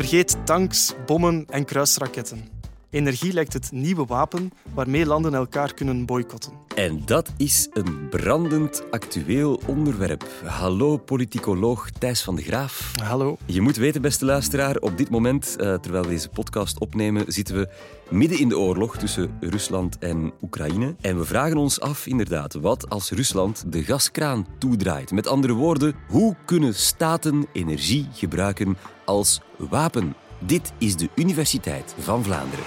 Vergeet tanks, bommen en kruisraketten. Energie lijkt het nieuwe wapen waarmee landen elkaar kunnen boycotten. En dat is een brandend actueel onderwerp. Hallo politicoloog Thijs van de Graaf. Hallo. Je moet weten, beste luisteraar, op dit moment, eh, terwijl we deze podcast opnemen, zitten we midden in de oorlog tussen Rusland en Oekraïne. En we vragen ons af, inderdaad, wat als Rusland de gaskraan toedraait? Met andere woorden, hoe kunnen staten energie gebruiken als wapen? Dit is de Universiteit van Vlaanderen.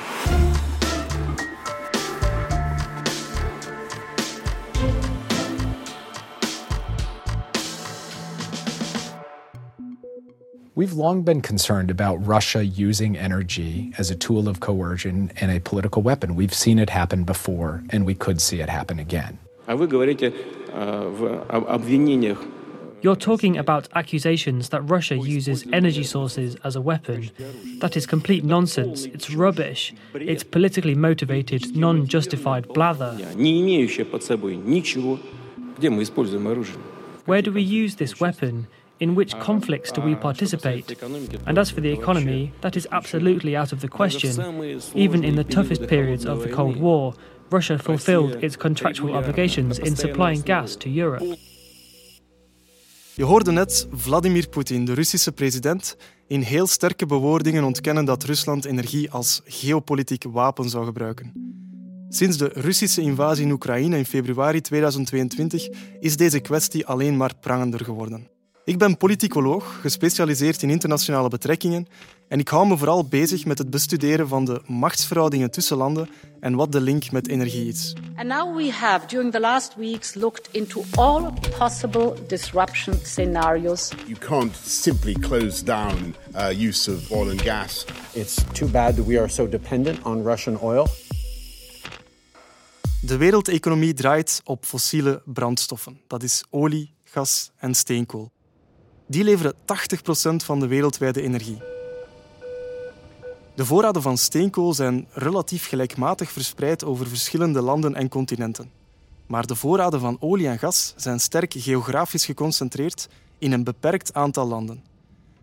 We've long been concerned about Russia using energy as a tool of coercion and a political weapon. We've seen it happen before, and we could see it happen again. А вы говорите э, в об- обвинениях you're talking about accusations that Russia uses energy sources as a weapon. That is complete nonsense. It's rubbish. It's politically motivated, non justified blather. Where do we use this weapon? In which conflicts do we participate? And as for the economy, that is absolutely out of the question. Even in the toughest periods of the Cold War, Russia fulfilled its contractual obligations in supplying gas to Europe. Je hoorde net Vladimir Poetin, de Russische president, in heel sterke bewoordingen ontkennen dat Rusland energie als geopolitiek wapen zou gebruiken. Sinds de Russische invasie in Oekraïne in februari 2022 is deze kwestie alleen maar prangender geworden. Ik ben politicoloog, gespecialiseerd in internationale betrekkingen en ik hou me vooral bezig met het bestuderen van de machtsverhoudingen tussen landen en wat de link met energie is. And now we have, during the last weeks, looked into all possible disruption scenarios. You can't simply close down uh, use of oil and gas. It's too bad that we are so dependent on Russian oil. De wereldeconomie draait op fossiele brandstoffen. Dat is olie, gas en steenkool. Die leveren 80% van de wereldwijde energie. De voorraden van steenkool zijn relatief gelijkmatig verspreid over verschillende landen en continenten. Maar de voorraden van olie en gas zijn sterk geografisch geconcentreerd in een beperkt aantal landen.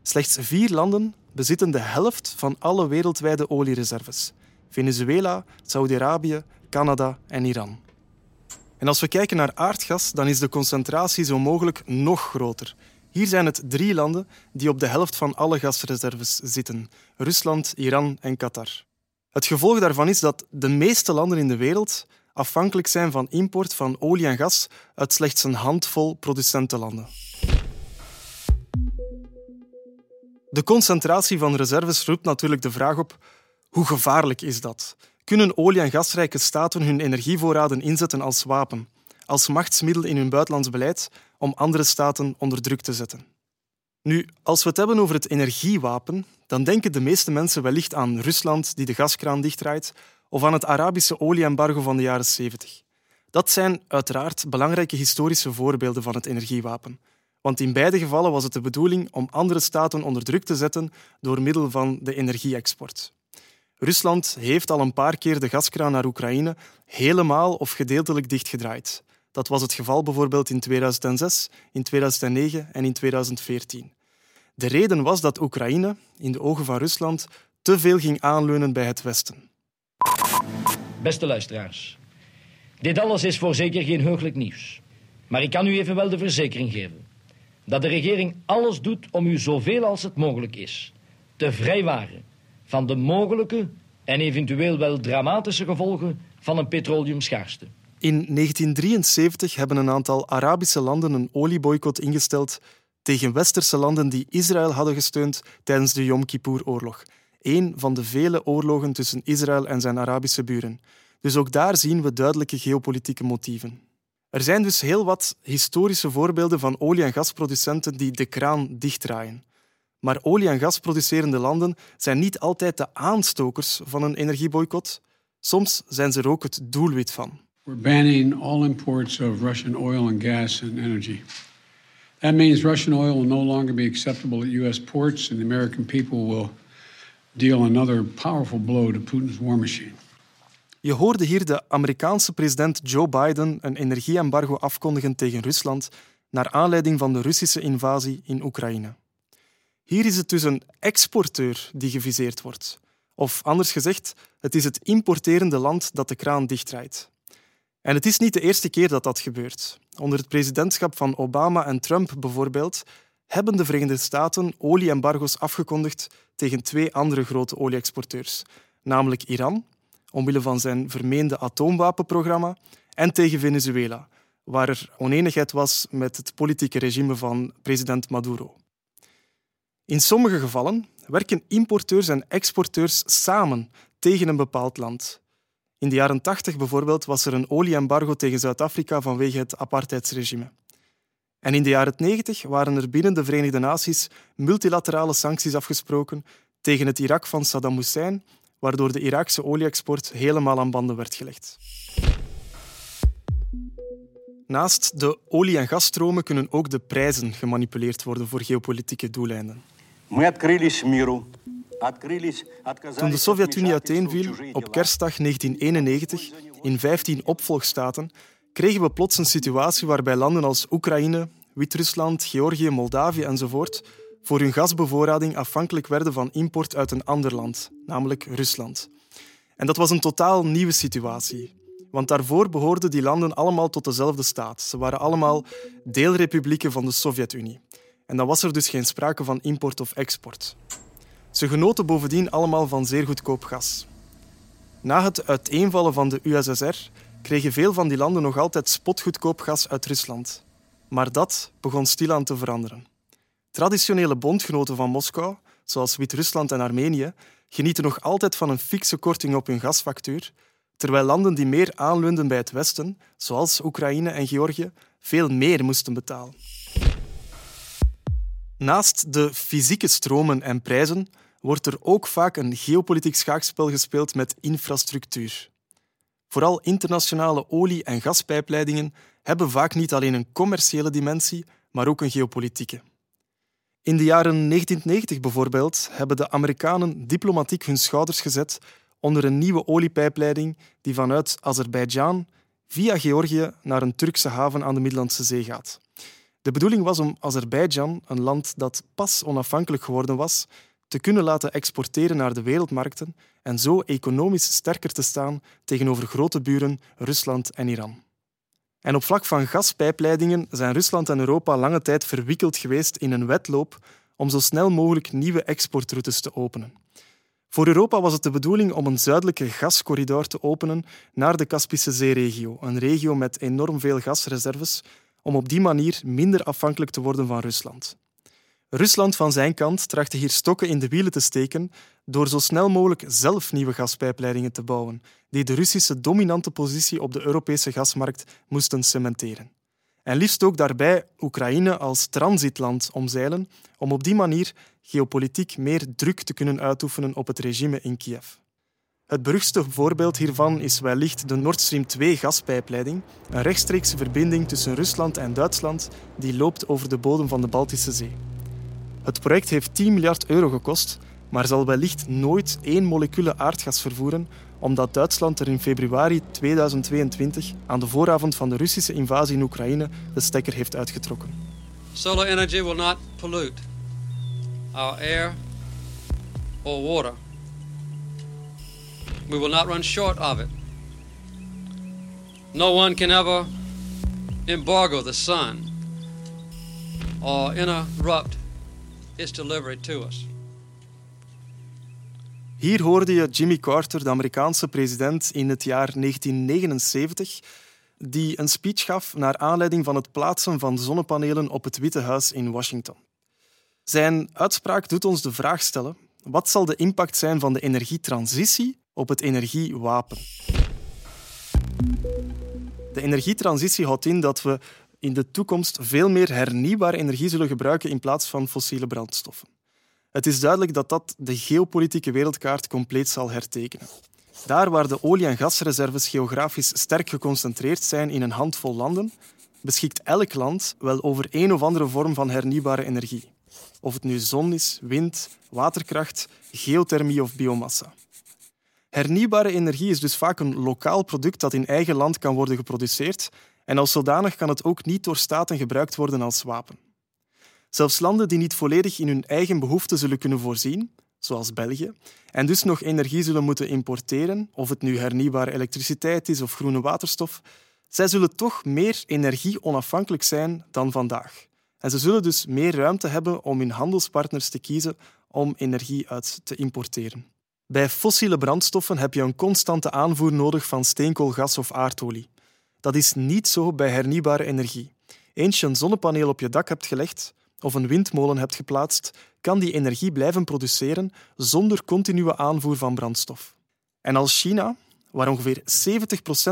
Slechts vier landen bezitten de helft van alle wereldwijde oliereserves: Venezuela, Saudi-Arabië, Canada en Iran. En als we kijken naar aardgas, dan is de concentratie zo mogelijk nog groter. Hier zijn het drie landen die op de helft van alle gasreserves zitten: Rusland, Iran en Qatar. Het gevolg daarvan is dat de meeste landen in de wereld afhankelijk zijn van import van olie en gas uit slechts een handvol producentenlanden. De concentratie van reserves roept natuurlijk de vraag op: hoe gevaarlijk is dat? Kunnen olie- en gasrijke staten hun energievoorraden inzetten als wapen, als machtsmiddel in hun buitenlands beleid om andere staten onder druk te zetten? Nu, als we het hebben over het energiewapen, dan denken de meeste mensen wellicht aan Rusland die de gaskraan dichtdraait of aan het Arabische olieembargo van de jaren 70. Dat zijn uiteraard belangrijke historische voorbeelden van het energiewapen. Want in beide gevallen was het de bedoeling om andere staten onder druk te zetten door middel van de energie-export. Rusland heeft al een paar keer de gaskraan naar Oekraïne helemaal of gedeeltelijk dichtgedraaid. Dat was het geval bijvoorbeeld in 2006, in 2009 en in 2014. De reden was dat Oekraïne, in de ogen van Rusland, te veel ging aanleunen bij het Westen. Beste luisteraars, dit alles is voorzeker geen heugelijk nieuws. Maar ik kan u evenwel de verzekering geven dat de regering alles doet om u zoveel als het mogelijk is te vrijwaren van de mogelijke en eventueel wel dramatische gevolgen van een petroleumschaarste. In 1973 hebben een aantal Arabische landen een olieboycott ingesteld tegen westerse landen die Israël hadden gesteund tijdens de Yom Kippur-oorlog. Een van de vele oorlogen tussen Israël en zijn Arabische buren. Dus ook daar zien we duidelijke geopolitieke motieven. Er zijn dus heel wat historische voorbeelden van olie- en gasproducenten die de kraan dichtdraaien. Maar olie- en gasproducerende landen zijn niet altijd de aanstokers van een energieboycott. Soms zijn ze er ook het doelwit van. We're banning all imports of Russian oil and gas and energy. That means Russian oil will no longer be acceptable at U.S. ports, and the American people will deal another powerful blow to Putin's war machine. Je hoorde hier de Amerikaanse president Joe Biden een energieembargo afkondigen tegen Rusland naar aanleiding van de Russische invasie in Oekraïne. Hier is het dus een exporteur die geviseerd wordt. Of anders gezegd, het is het importerende land dat de kraan dichtdraait. En het is niet de eerste keer dat dat gebeurt. Onder het presidentschap van Obama en Trump bijvoorbeeld hebben de Verenigde Staten olieembargo's afgekondigd tegen twee andere grote olieexporteurs, namelijk Iran, omwille van zijn vermeende atoomwapenprogramma, en tegen Venezuela, waar er oneenigheid was met het politieke regime van president Maduro. In sommige gevallen werken importeurs en exporteurs samen tegen een bepaald land. In de jaren 80 bijvoorbeeld was er een olieembargo tegen Zuid-Afrika vanwege het apartheidsregime. En in de jaren 90 waren er binnen de Verenigde Naties multilaterale sancties afgesproken tegen het Irak van Saddam Hussein, waardoor de Iraakse olieexport helemaal aan banden werd gelegd. Naast de olie- en gasstromen kunnen ook de prijzen gemanipuleerd worden voor geopolitieke doeleinden. Toen de Sovjet-Unie uiteenviel op kerstdag 1991 in 15 opvolgstaten, kregen we plots een situatie waarbij landen als Oekraïne, Wit-Rusland, Georgië, Moldavië enzovoort voor hun gasbevoorrading afhankelijk werden van import uit een ander land, namelijk Rusland. En dat was een totaal nieuwe situatie. Want daarvoor behoorden die landen allemaal tot dezelfde staat. Ze waren allemaal deelrepublieken van de Sovjet-Unie. En dan was er dus geen sprake van import of export. Ze genoten bovendien allemaal van zeer goedkoop gas. Na het uiteenvallen van de USSR kregen veel van die landen nog altijd spotgoedkoop gas uit Rusland. Maar dat begon stilaan te veranderen. Traditionele bondgenoten van Moskou, zoals Wit-Rusland en Armenië, genieten nog altijd van een fikse korting op hun gasfactuur, terwijl landen die meer aanleunden bij het Westen, zoals Oekraïne en Georgië, veel meer moesten betalen. Naast de fysieke stromen en prijzen wordt er ook vaak een geopolitiek schaakspel gespeeld met infrastructuur. Vooral internationale olie- en gaspijpleidingen hebben vaak niet alleen een commerciële dimensie, maar ook een geopolitieke. In de jaren 1990 bijvoorbeeld hebben de Amerikanen diplomatiek hun schouders gezet onder een nieuwe oliepijpleiding die vanuit Azerbeidzjan via Georgië naar een Turkse haven aan de Middellandse Zee gaat. De bedoeling was om Azerbeidzjan, een land dat pas onafhankelijk geworden was, te kunnen laten exporteren naar de wereldmarkten en zo economisch sterker te staan tegenover grote buren Rusland en Iran. En op vlak van gaspijpleidingen zijn Rusland en Europa lange tijd verwikkeld geweest in een wedloop om zo snel mogelijk nieuwe exportroutes te openen. Voor Europa was het de bedoeling om een zuidelijke gascorridor te openen naar de Kaspische Zeeregio, een regio met enorm veel gasreserves, om op die manier minder afhankelijk te worden van Rusland. Rusland van zijn kant trachtte hier stokken in de wielen te steken door zo snel mogelijk zelf nieuwe gaspijpleidingen te bouwen, die de Russische dominante positie op de Europese gasmarkt moesten cementeren. En liefst ook daarbij Oekraïne als transitland omzeilen om op die manier geopolitiek meer druk te kunnen uitoefenen op het regime in Kiev. Het beruchtste voorbeeld hiervan is wellicht de Nord Stream 2 gaspijpleiding, een rechtstreekse verbinding tussen Rusland en Duitsland die loopt over de bodem van de Baltische Zee. Het project heeft 10 miljard euro gekost, maar zal wellicht nooit één molecule aardgas vervoeren, omdat Duitsland er in februari 2022, aan de vooravond van de Russische invasie in Oekraïne, de stekker heeft uitgetrokken. Solar energy will not pollute our air or water. We will not run short of it. No one can ever embargo the sun or interrupt its delivery to us. Hier hoorde je Jimmy Carter, de Amerikaanse president, in het jaar 1979, die een speech gaf naar aanleiding van het plaatsen van zonnepanelen op het Witte Huis in Washington. Zijn uitspraak doet ons de vraag stellen: wat zal de impact zijn van de energietransitie op het energiewapen? De energietransitie houdt in dat we in de toekomst veel meer hernieuwbare energie zullen gebruiken in plaats van fossiele brandstoffen. Het is duidelijk dat dat de geopolitieke wereldkaart compleet zal hertekenen. Daar waar de olie- en gasreserves geografisch sterk geconcentreerd zijn in een handvol landen, beschikt elk land wel over een of andere vorm van hernieuwbare energie. Of het nu zon is, wind, waterkracht, geothermie of biomassa. Hernieuwbare energie is dus vaak een lokaal product dat in eigen land kan worden geproduceerd en als zodanig kan het ook niet door staten gebruikt worden als wapen. Zelfs landen die niet volledig in hun eigen behoeften zullen kunnen voorzien, zoals België, en dus nog energie zullen moeten importeren, of het nu hernieuwbare elektriciteit is of groene waterstof, zij zullen toch meer energie-onafhankelijk zijn dan vandaag. En ze zullen dus meer ruimte hebben om hun handelspartners te kiezen om energie uit te importeren. Bij fossiele brandstoffen heb je een constante aanvoer nodig van steenkool, gas of aardolie. Dat is niet zo bij hernieuwbare energie. Eens je een zonnepaneel op je dak hebt gelegd of een windmolen hebt geplaatst, kan die energie blijven produceren zonder continue aanvoer van brandstof. En als China, waar ongeveer 70%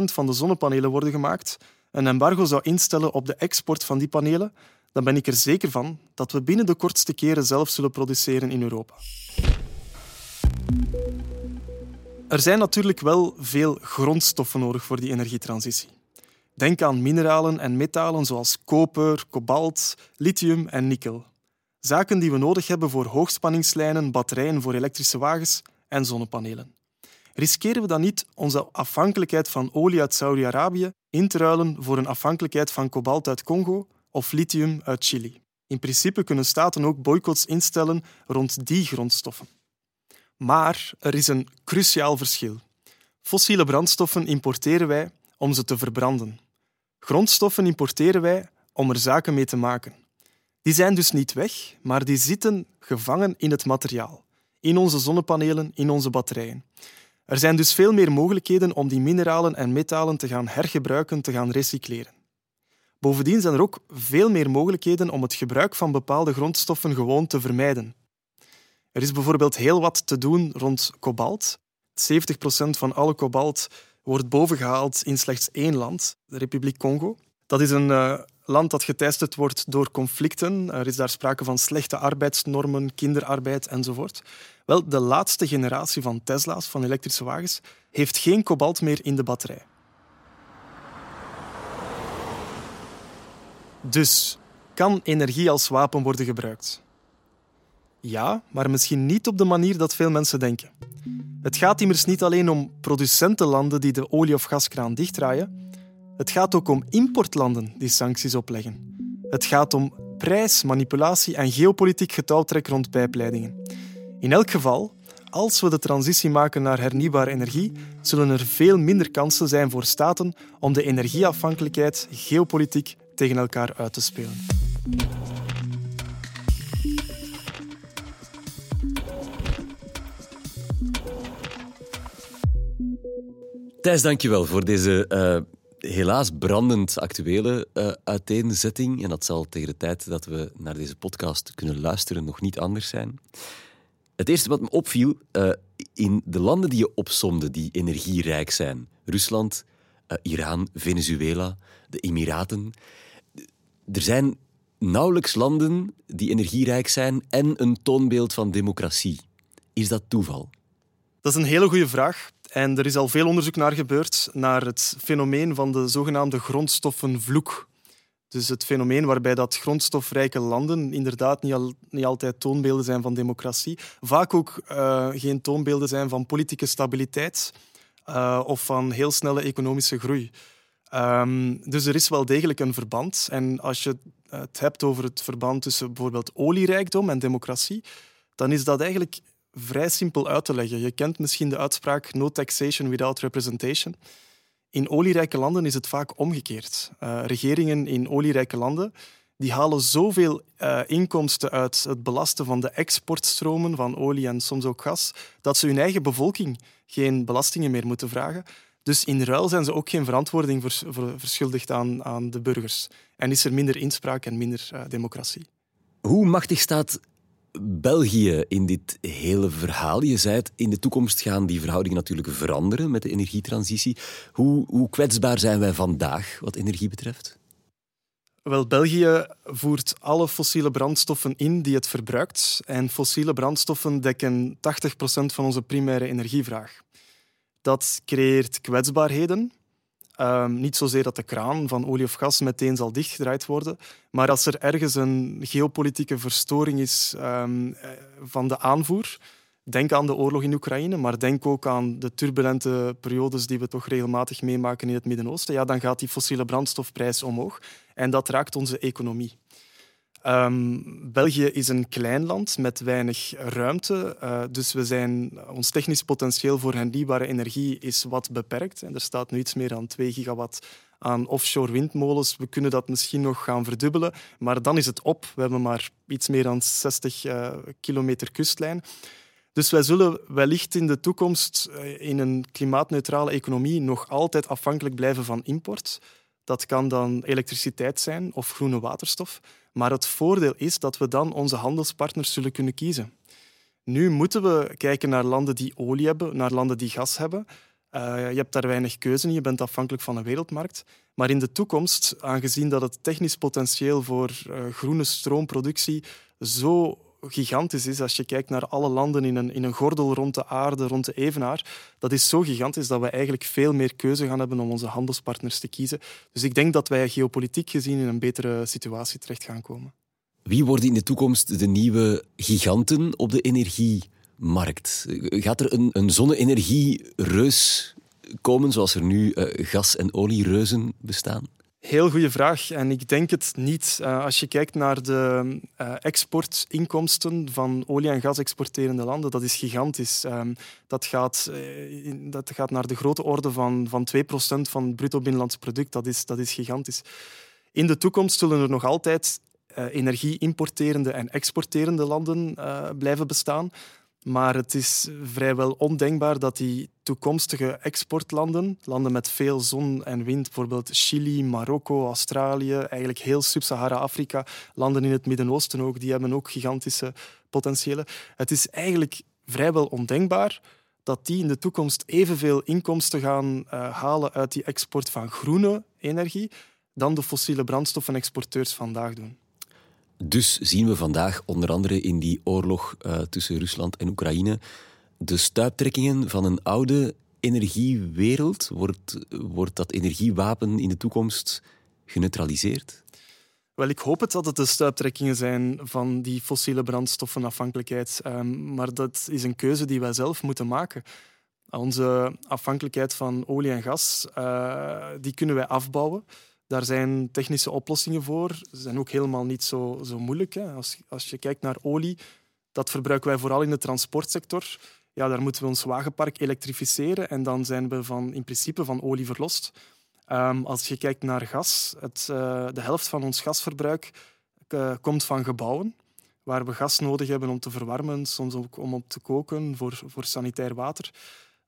van de zonnepanelen worden gemaakt, een embargo zou instellen op de export van die panelen, dan ben ik er zeker van dat we binnen de kortste keren zelf zullen produceren in Europa. Er zijn natuurlijk wel veel grondstoffen nodig voor die energietransitie. Denk aan mineralen en metalen zoals koper, kobalt, lithium en nikkel. Zaken die we nodig hebben voor hoogspanningslijnen, batterijen voor elektrische wagens en zonnepanelen. Riskeren we dan niet onze afhankelijkheid van olie uit Saudi-Arabië in te ruilen voor een afhankelijkheid van kobalt uit Congo of lithium uit Chili? In principe kunnen staten ook boycotts instellen rond die grondstoffen. Maar er is een cruciaal verschil. Fossiele brandstoffen importeren wij om ze te verbranden. Grondstoffen importeren wij om er zaken mee te maken. Die zijn dus niet weg, maar die zitten gevangen in het materiaal, in onze zonnepanelen, in onze batterijen. Er zijn dus veel meer mogelijkheden om die mineralen en metalen te gaan hergebruiken, te gaan recycleren. Bovendien zijn er ook veel meer mogelijkheden om het gebruik van bepaalde grondstoffen gewoon te vermijden. Er is bijvoorbeeld heel wat te doen rond kobalt. 70% van alle kobalt wordt bovengehaald in slechts één land, de Republiek Congo. Dat is een uh, land dat geteisterd wordt door conflicten. Er is daar sprake van slechte arbeidsnormen, kinderarbeid enzovoort. Wel, de laatste generatie van Tesla's, van elektrische wagens, heeft geen kobalt meer in de batterij. Dus kan energie als wapen worden gebruikt? Ja, maar misschien niet op de manier dat veel mensen denken. Het gaat immers niet alleen om producentenlanden die de olie- of gaskraan dichtdraaien. Het gaat ook om importlanden die sancties opleggen. Het gaat om prijs, manipulatie en geopolitiek getouwtrek rond pijpleidingen. In elk geval, als we de transitie maken naar hernieuwbare energie, zullen er veel minder kansen zijn voor staten om de energieafhankelijkheid geopolitiek tegen elkaar uit te spelen. Thijs, dankjewel voor deze uh, helaas brandend actuele uh, uiteenzetting. En dat zal tegen de tijd dat we naar deze podcast kunnen luisteren nog niet anders zijn. Het eerste wat me opviel, uh, in de landen die je opsomde, die energierijk zijn, Rusland, Iran, Venezuela, de Emiraten, er zijn nauwelijks landen die energierijk zijn en een toonbeeld van democratie. Is dat toeval? Dat is een hele goede vraag. En er is al veel onderzoek naar gebeurd naar het fenomeen van de zogenaamde grondstoffenvloek. Dus het fenomeen waarbij dat grondstofrijke landen inderdaad niet, al, niet altijd toonbeelden zijn van democratie, vaak ook uh, geen toonbeelden zijn van politieke stabiliteit uh, of van heel snelle economische groei. Um, dus er is wel degelijk een verband. En als je het hebt over het verband tussen bijvoorbeeld olierijkdom en democratie, dan is dat eigenlijk vrij simpel uit te leggen. Je kent misschien de uitspraak no taxation without representation. In olierijke landen is het vaak omgekeerd. Uh, regeringen in olierijke landen die halen zoveel uh, inkomsten uit het belasten van de exportstromen van olie en soms ook gas, dat ze hun eigen bevolking geen belastingen meer moeten vragen. Dus in ruil zijn ze ook geen verantwoording vers verschuldigd aan, aan, de burgers. En is er minder inspraak en minder uh, democratie. Hoe machtig staat België in dit hele verhaal? Je zei het, in de toekomst gaan die verhoudingen natuurlijk veranderen met de energietransitie. Hoe, hoe kwetsbaar zijn wij vandaag wat energie betreft? Wel, België voert alle fossiele brandstoffen in die het verbruikt. En fossiele brandstoffen dekken 80% van onze primaire energievraag. Dat creëert kwetsbaarheden. Um, niet zozeer dat de kraan van olie of gas meteen zal dichtgedraaid worden, maar als er ergens een geopolitieke verstoring is um, van de aanvoer, denk aan de oorlog in Oekraïne, maar denk ook aan de turbulente periodes die we toch regelmatig meemaken in het Midden-Oosten, ja, dan gaat die fossiele brandstofprijs omhoog en dat raakt onze economie. Ehm, België is een klein land met weinig ruimte, uh, dus we zijn, ons technisch potentieel voor hernieuwbare energie is wat beperkt. En er staat nu iets meer dan 2 gigawatt aan offshore windmolens. We kunnen dat misschien nog gaan verdubbelen, maar dan is het op. We hebben maar iets meer dan 60 uh, kilometer kustlijn. Dus wij zullen wellicht in de toekomst eh, in een klimaatneutrale economie nog altijd afhankelijk blijven van import. Dat kan dan elektriciteit zijn of groene waterstof. Maar het voordeel is dat we dan onze handelspartners zullen kunnen kiezen. Nu moeten we kijken naar landen die olie hebben, naar landen die gas hebben. Uh, je hebt daar weinig keuze in, je bent afhankelijk van een wereldmarkt. Maar in de toekomst, aangezien dat het technisch potentieel voor uh, groene stroomproductie zo gigantisch is als je kijkt naar alle landen in een, in een gordel rond de aarde, rond de evenaar. Dat is zo gigantisch dat we eigenlijk veel meer keuze gaan hebben om onze handelspartners te kiezen. Dus ik denk dat wij geopolitiek gezien in een betere situatie terecht gaan komen. Wie worden in de toekomst de nieuwe giganten op de energiemarkt? Gaat er een, een zonne-energie-reus komen zoals er nu uh, gas- en oliereuzen bestaan? Heel goede vraag. En ik denk het niet. Uh, als je kijkt naar de uh, exportinkomsten van olie- en gas exporterende landen, dat is gigantisch. Um, dat, gaat, uh, dat gaat naar de grote orde van, van 2% van het bruto binnenlands product. Dat is, dat is gigantisch. In de toekomst zullen er nog altijd energie-importerende en exporterende landen blijven bestaan. Maar het is vrijwel ondenkbaar dat die toekomstige exportlanden, landen met veel zon en wind, bijvoorbeeld Chili, Marokko, Australië, eigenlijk heel Sub-Sahara-Afrika, landen in het Midden-Oosten ook, die hebben ook gigantische potentiële. Het is eigenlijk vrijwel ondenkbaar dat die in de toekomst evenveel inkomsten gaan uh, halen uit die export van groene energie dan de fossiele brandstoffenexporteurs vandaag doen. Dus zien we vandaag onder andere in die oorlog uh, tussen Rusland en Oekraïne de stuiptrekkingen van een oude energiewereld. Wordt, wordt dat energiewapen in de toekomst geneutraliseerd? Wel, ik hoop het dat het de stuiptrekkingen zijn van die fossiele brandstoffenafhankelijkheid. Um, maar dat is een keuze die wij zelf moeten maken. Onze afhankelijkheid van olie en gas, uh, die kunnen wij afbouwen. Daar zijn technische oplossingen voor. Ze zijn ook helemaal niet zo, zo moeilijk. Hè. Als, als je kijkt naar olie, dat verbruiken wij vooral in de transportsector. Ja, daar moeten we ons wagenpark elektrificeren en dan zijn we van, in principe van olie verlost. Um, als je kijkt naar gas, het, uh, de helft van ons gasverbruik uh, komt van gebouwen, waar we gas nodig hebben om te verwarmen, soms ook om op te koken, voor, voor sanitair water.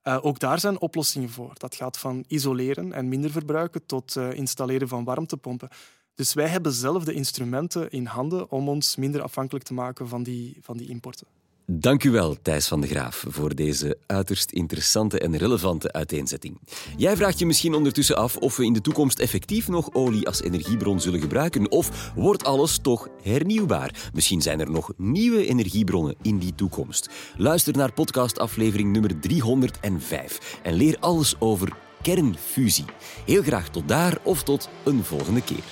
Uh, ook daar zijn oplossingen voor. Dat gaat van isoleren en minder verbruiken tot uh, installeren van warmtepompen. Dus wij hebben zelf de instrumenten in handen om ons minder afhankelijk te maken van die, van die importen. Dank u wel, Thijs van de Graaf, voor deze uiterst interessante en relevante uiteenzetting. Jij vraagt je misschien ondertussen af of we in de toekomst effectief nog olie als energiebron zullen gebruiken, of wordt alles toch hernieuwbaar? Misschien zijn er nog nieuwe energiebronnen in die toekomst. Luister naar podcastaflevering nummer 305 en leer alles over kernfusie. Heel graag tot daar of tot een volgende keer.